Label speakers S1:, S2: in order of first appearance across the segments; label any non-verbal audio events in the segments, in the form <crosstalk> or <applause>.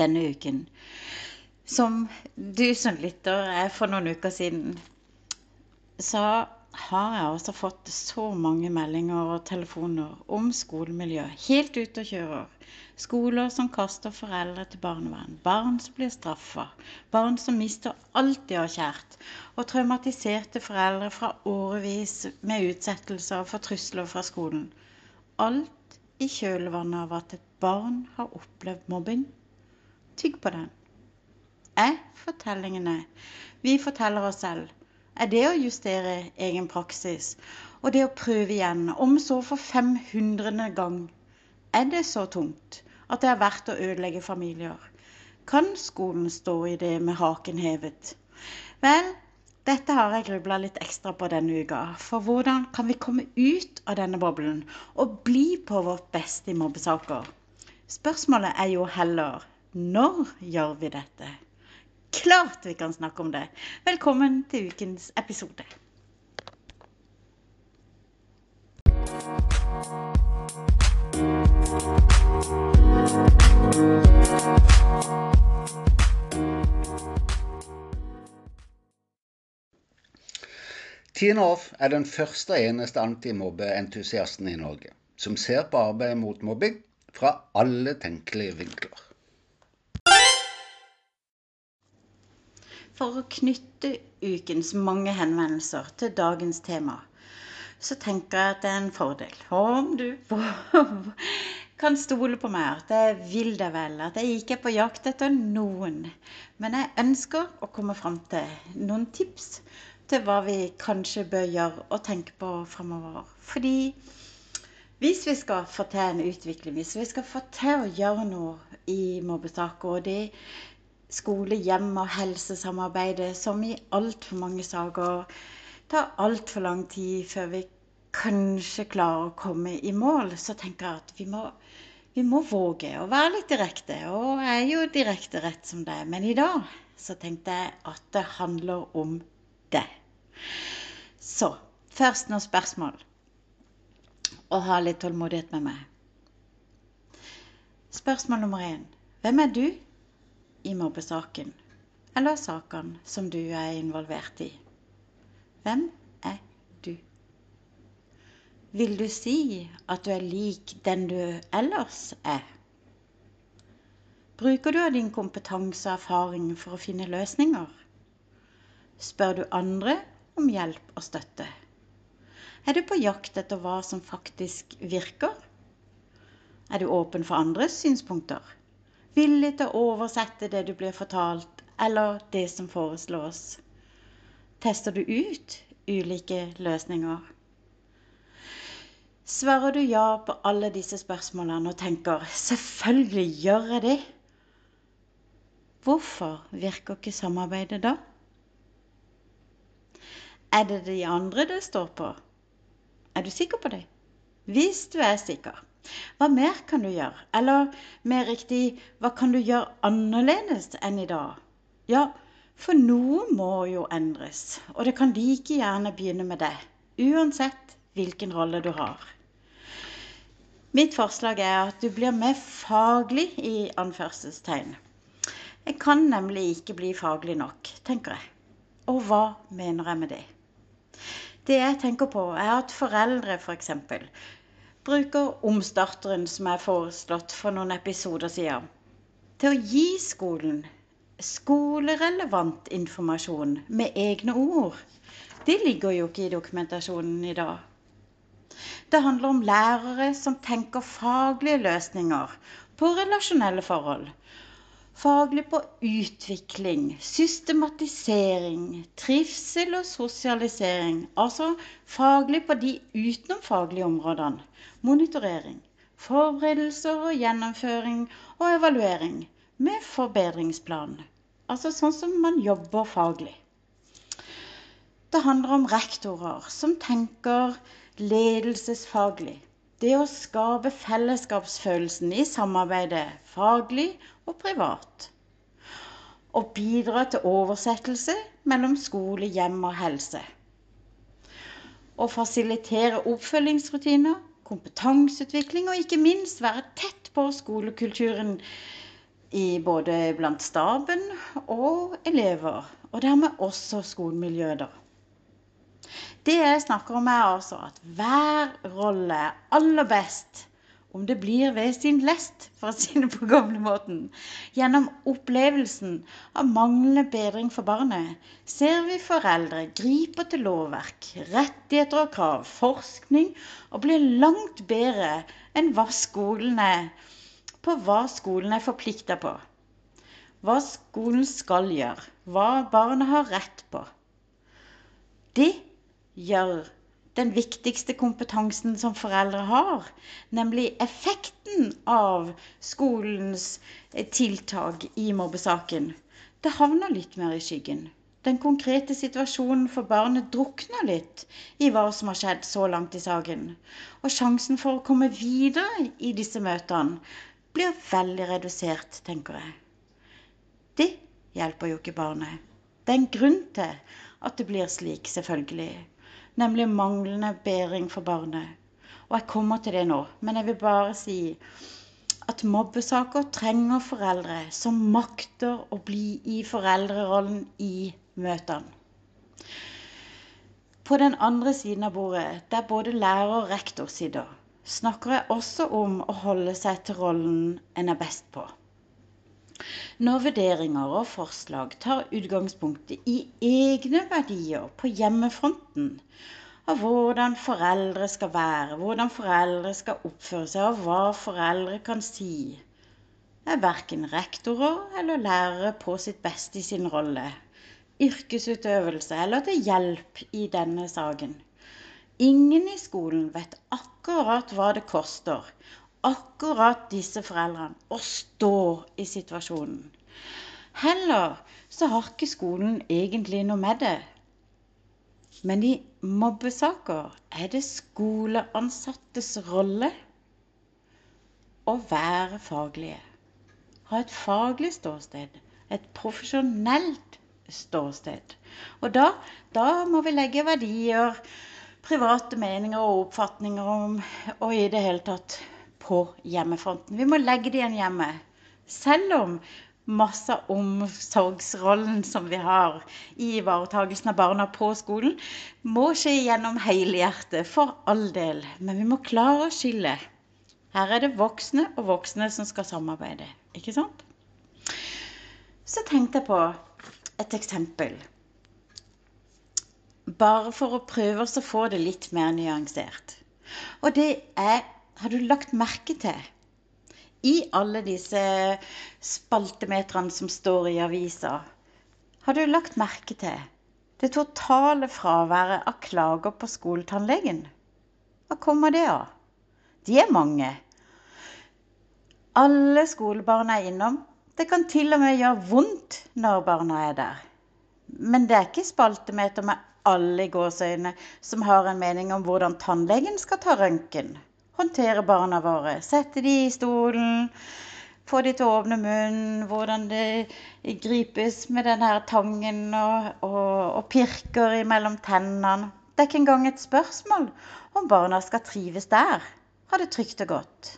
S1: denne uken. Som du som lytter er for noen uker siden, så har jeg også fått så mange meldinger og telefoner om skolemiljø. Helt ute og kjører. Skoler som kaster foreldre til barnevern. Barn som blir straffa. Barn som mister alt de har kjært. Og traumatiserte foreldre fra årevis med utsettelser for trusler fra skolen. Alt i kjølvannet av at et barn har opplevd mobbing. Tygg på den. Er fortellingene vi forteller oss selv, er det å justere egen praksis og det å prøve igjen, om så for 500. gang. Er det så tungt at det er verdt å ødelegge familier? Kan skolen stå i det med haken hevet? Vel, dette har jeg grubla litt ekstra på denne uka. For hvordan kan vi komme ut av denne boblen og bli på vårt beste i mobbesaker? Spørsmålet er jo heller når gjør vi dette? Klart vi kan snakke om det. Velkommen til ukens episode.
S2: Tine Off er den første og eneste antimobbeentusiasten i Norge som ser på arbeidet mot mobbing fra alle tenkelige vinkler.
S1: For å knytte ukens mange henvendelser til dagens tema, så tenker jeg at det er en fordel om du <laughs> kan stole på meg, at jeg vil deg vel, at jeg ikke er på jakt etter noen. Men jeg ønsker å komme fram til noen tips til hva vi kanskje bør gjøre og tenke på framover. Fordi hvis vi skal få til en utvikling, hvis vi skal få til å gjøre noe i mobbesaker, og det skole, hjem og helsesamarbeidet, som i altfor mange saker tar altfor lang tid før vi kanskje klarer å komme i mål, så tenker jeg at vi må, vi må våge å være litt direkte. Og jeg er jo direkte rett som det. Men i dag så tenkte jeg at det handler om det. Så først noen spørsmål. Og ha litt tålmodighet med meg. Spørsmål nummer én. Hvem er du? I mobbesaken eller sakene som du er involvert i. Hvem er du? Vil du si at du er lik den du ellers er? Bruker du av din kompetanse og erfaring for å finne løsninger? Spør du andre om hjelp og støtte? Er du på jakt etter hva som faktisk virker? Er du åpen for andres synspunkter? Villig til å oversette det du blir fortalt, eller det som foreslås? Tester du ut ulike løsninger? Svarer du ja på alle disse spørsmålene og tenker 'selvfølgelig gjør jeg det', hvorfor virker ikke samarbeidet da? Er det de andre det står på? Er du sikker på det? Hvis du er sikker, hva mer kan du gjøre? Eller mer riktig, hva kan du gjøre annerledes enn i dag? Ja, for noe må jo endres, og det kan like gjerne begynne med det, uansett hvilken rolle du har. Mitt forslag er at du blir mer faglig i anførselstegn. Jeg kan nemlig ikke bli faglig nok, tenker jeg. Og hva mener jeg med det? Det jeg tenker på, er at foreldre f.eks. For bruker omstarteren som er foreslått for noen episoder siden, til å gi skolen skolerelevant informasjon med egne ord. Det ligger jo ikke i dokumentasjonen i dag. Det handler om lærere som tenker faglige løsninger på relasjonelle forhold Faglig på utvikling, systematisering, trivsel og sosialisering. Altså faglig på de utenomfaglige områdene. Monitorering, forberedelser og gjennomføring og evaluering med forbedringsplan. Altså sånn som man jobber faglig. Det handler om rektorer som tenker ledelsesfaglig. Det å skape fellesskapsfølelsen i samarbeidet faglig og privat. Og bidra til oversettelse mellom skole, hjem og helse. Og fasilitere oppfølgingsrutiner, kompetanseutvikling og ikke minst være tett på skolekulturen i både blant staben og elever. Og dermed også skolemiljøet, da. Det jeg snakker om, er altså at hver rolle er aller best om det blir ved sin lest, for å si det på gamlemåten. Gjennom opplevelsen av manglende bedring for barnet ser vi foreldre griper til lovverk, rettigheter og krav, forskning, og blir langt bedre enn hva skolen er på hva skolen er forplikta på. Hva skolen skal gjøre, hva barnet har rett på. Det gjør den viktigste kompetansen som foreldre har, nemlig effekten av skolens eh, tiltak i mobbesaken, det havner litt mer i skyggen. Den konkrete situasjonen for barnet drukner litt i hva som har skjedd så langt i saken. Og sjansen for å komme videre i disse møtene blir veldig redusert, tenker jeg. Det hjelper jo ikke barnet. Det er en grunn til at det blir slik, selvfølgelig nemlig manglende bedring for barnet. Og jeg kommer til det nå, men jeg vil bare si at mobbesaker trenger foreldre som makter å bli i foreldrerollen i møtene. På den andre siden av bordet, der både lærer og rektor sitter, snakker jeg også om å holde seg til rollen en er best på. Når vurderinger og forslag tar utgangspunkt i egne verdier på hjemmefronten, av hvordan foreldre skal være, hvordan foreldre skal oppføre seg, og hva foreldre kan si, er verken rektorer eller lærere på sitt beste i sin rolle, yrkesutøvelse eller til hjelp i denne saken. Ingen i skolen vet akkurat hva det koster akkurat disse foreldrene og står i situasjonen. Heller så har ikke skolen egentlig noe med det. Men i mobbesaker er det skoleansattes rolle å være faglige. Ha et faglig ståsted. Et profesjonelt ståsted. Og da, da må vi legge verdier, private meninger og oppfatninger om, og i det hele tatt på hjemmefronten. Vi må legge det igjen hjemme. Selv om masse av omsorgsrollen som vi har i ivaretakelsen av barna på skolen, må skje gjennom hele hjertet, for all del. Men vi må klare å skille. Her er det voksne og voksne som skal samarbeide. Ikke sant? Så tenkte jeg på et eksempel. Bare for å prøve å få det litt mer nyansert. Og det er har du lagt merke til i alle disse spaltemetrene som står i avisa, har du lagt merke til det totale fraværet av klager på skoletannlegen? Hva kommer det av? De er mange. Alle skolebarn er innom. Det kan til og med gjøre vondt når barna er der. Men det er ikke spaltemeter med alle i gåseøyne som har en mening om hvordan tannlegen skal ta røntgen håndtere barna våre. Sette de i stolen, få de til å åpne munnen, hvordan det gripes med den her tangen og, og, og pirker mellom tennene. Det er ikke engang et spørsmål om barna skal trives der. Ha det trygt og godt.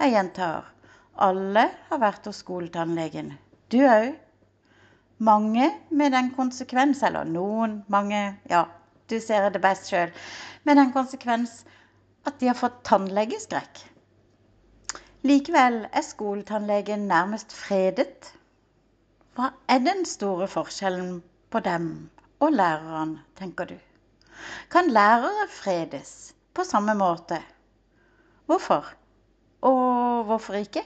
S1: Jeg gjentar. Alle har vært hos skoletannlegen. Du òg. Mange med den konsekvens, eller noen, mange, ja, du ser det best sjøl, med den konsekvens at de har fått tannlegeskrekk. Likevel er skoletannlegen nærmest fredet. Hva er den store forskjellen på dem og læreren, tenker du? Kan lærere fredes på samme måte? Hvorfor? Og hvorfor ikke?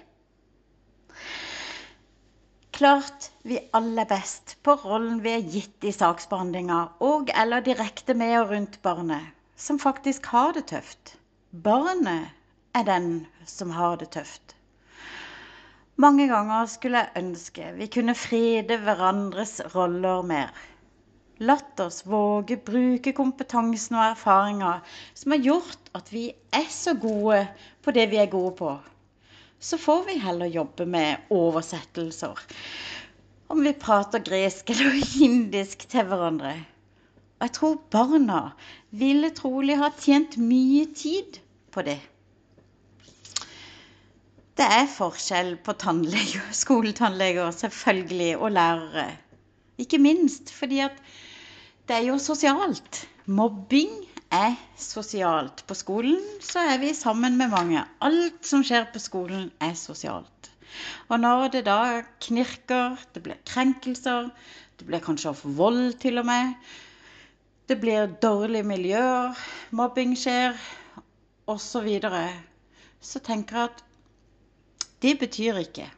S1: Klart vi alle er best på rollen vi er gitt i saksbehandlinga og eller direkte med og rundt barnet, som faktisk har det tøft. Barnet er den som har det tøft. Mange ganger skulle jeg ønske vi kunne frede hverandres roller mer. Latt oss våge bruke kompetansen og erfaringer som har gjort at vi er så gode på det vi er gode på. Så får vi heller jobbe med oversettelser. Om vi prater gresk eller <laughs> indisk til hverandre. Og jeg tror barna ville trolig ha tjent mye tid på det. Det er forskjell på tannleger, skoletannleger selvfølgelig, og lærere. Ikke minst fordi at det er jo sosialt. Mobbing er sosialt. På skolen så er vi sammen med mange. Alt som skjer på skolen, er sosialt. Og når det da knirker, det blir krenkelser, det blir kanskje vold til og med, det blir dårlige miljøer, mobbing skjer, osv., så, så tenker jeg at det betyr ikke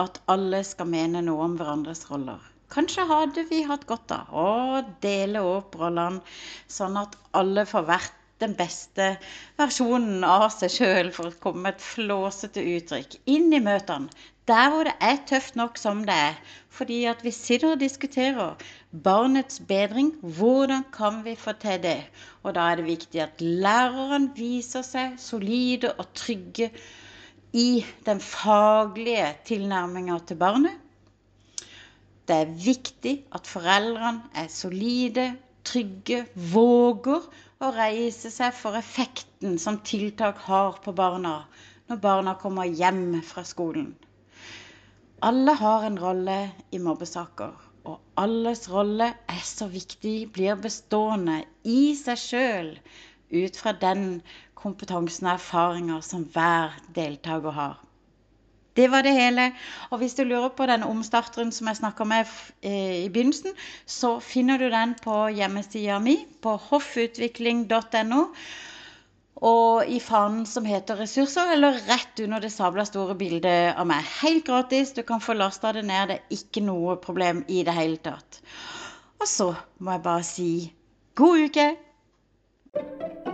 S1: at alle skal mene noe om hverandres roller. Kanskje hadde vi hatt godt av å dele opp rollene, sånn at alle får vært den beste versjonen av seg sjøl, for å komme med et flåsete uttrykk, inn i møtene. Der hvor det er tøft nok som det er. Fordi at vi sitter og diskuterer barnets bedring. Hvordan kan vi få til det? Og da er det viktig at læreren viser seg solide og trygge i den faglige tilnærminga til barnet. Det er viktig at foreldrene er solide, trygge, våger å reise seg for effekten som tiltak har på barna når barna kommer hjem fra skolen. Alle har en rolle i mobbesaker, og alles rolle er så viktig, blir bestående i seg sjøl ut fra den kompetansen og erfaringer som hver deltaker har. Det var det hele. Og hvis du lurer på den omstarteren som jeg snakka med eh, i begynnelsen, så finner du den på hjemmesida mi på hoffutvikling.no. Og i fanen som heter 'ressurser', eller rett under det sabla store bildet av meg. Helt gratis. Du kan få lasta det ned. Det er ikke noe problem i det hele tatt. Og så må jeg bare si god uke!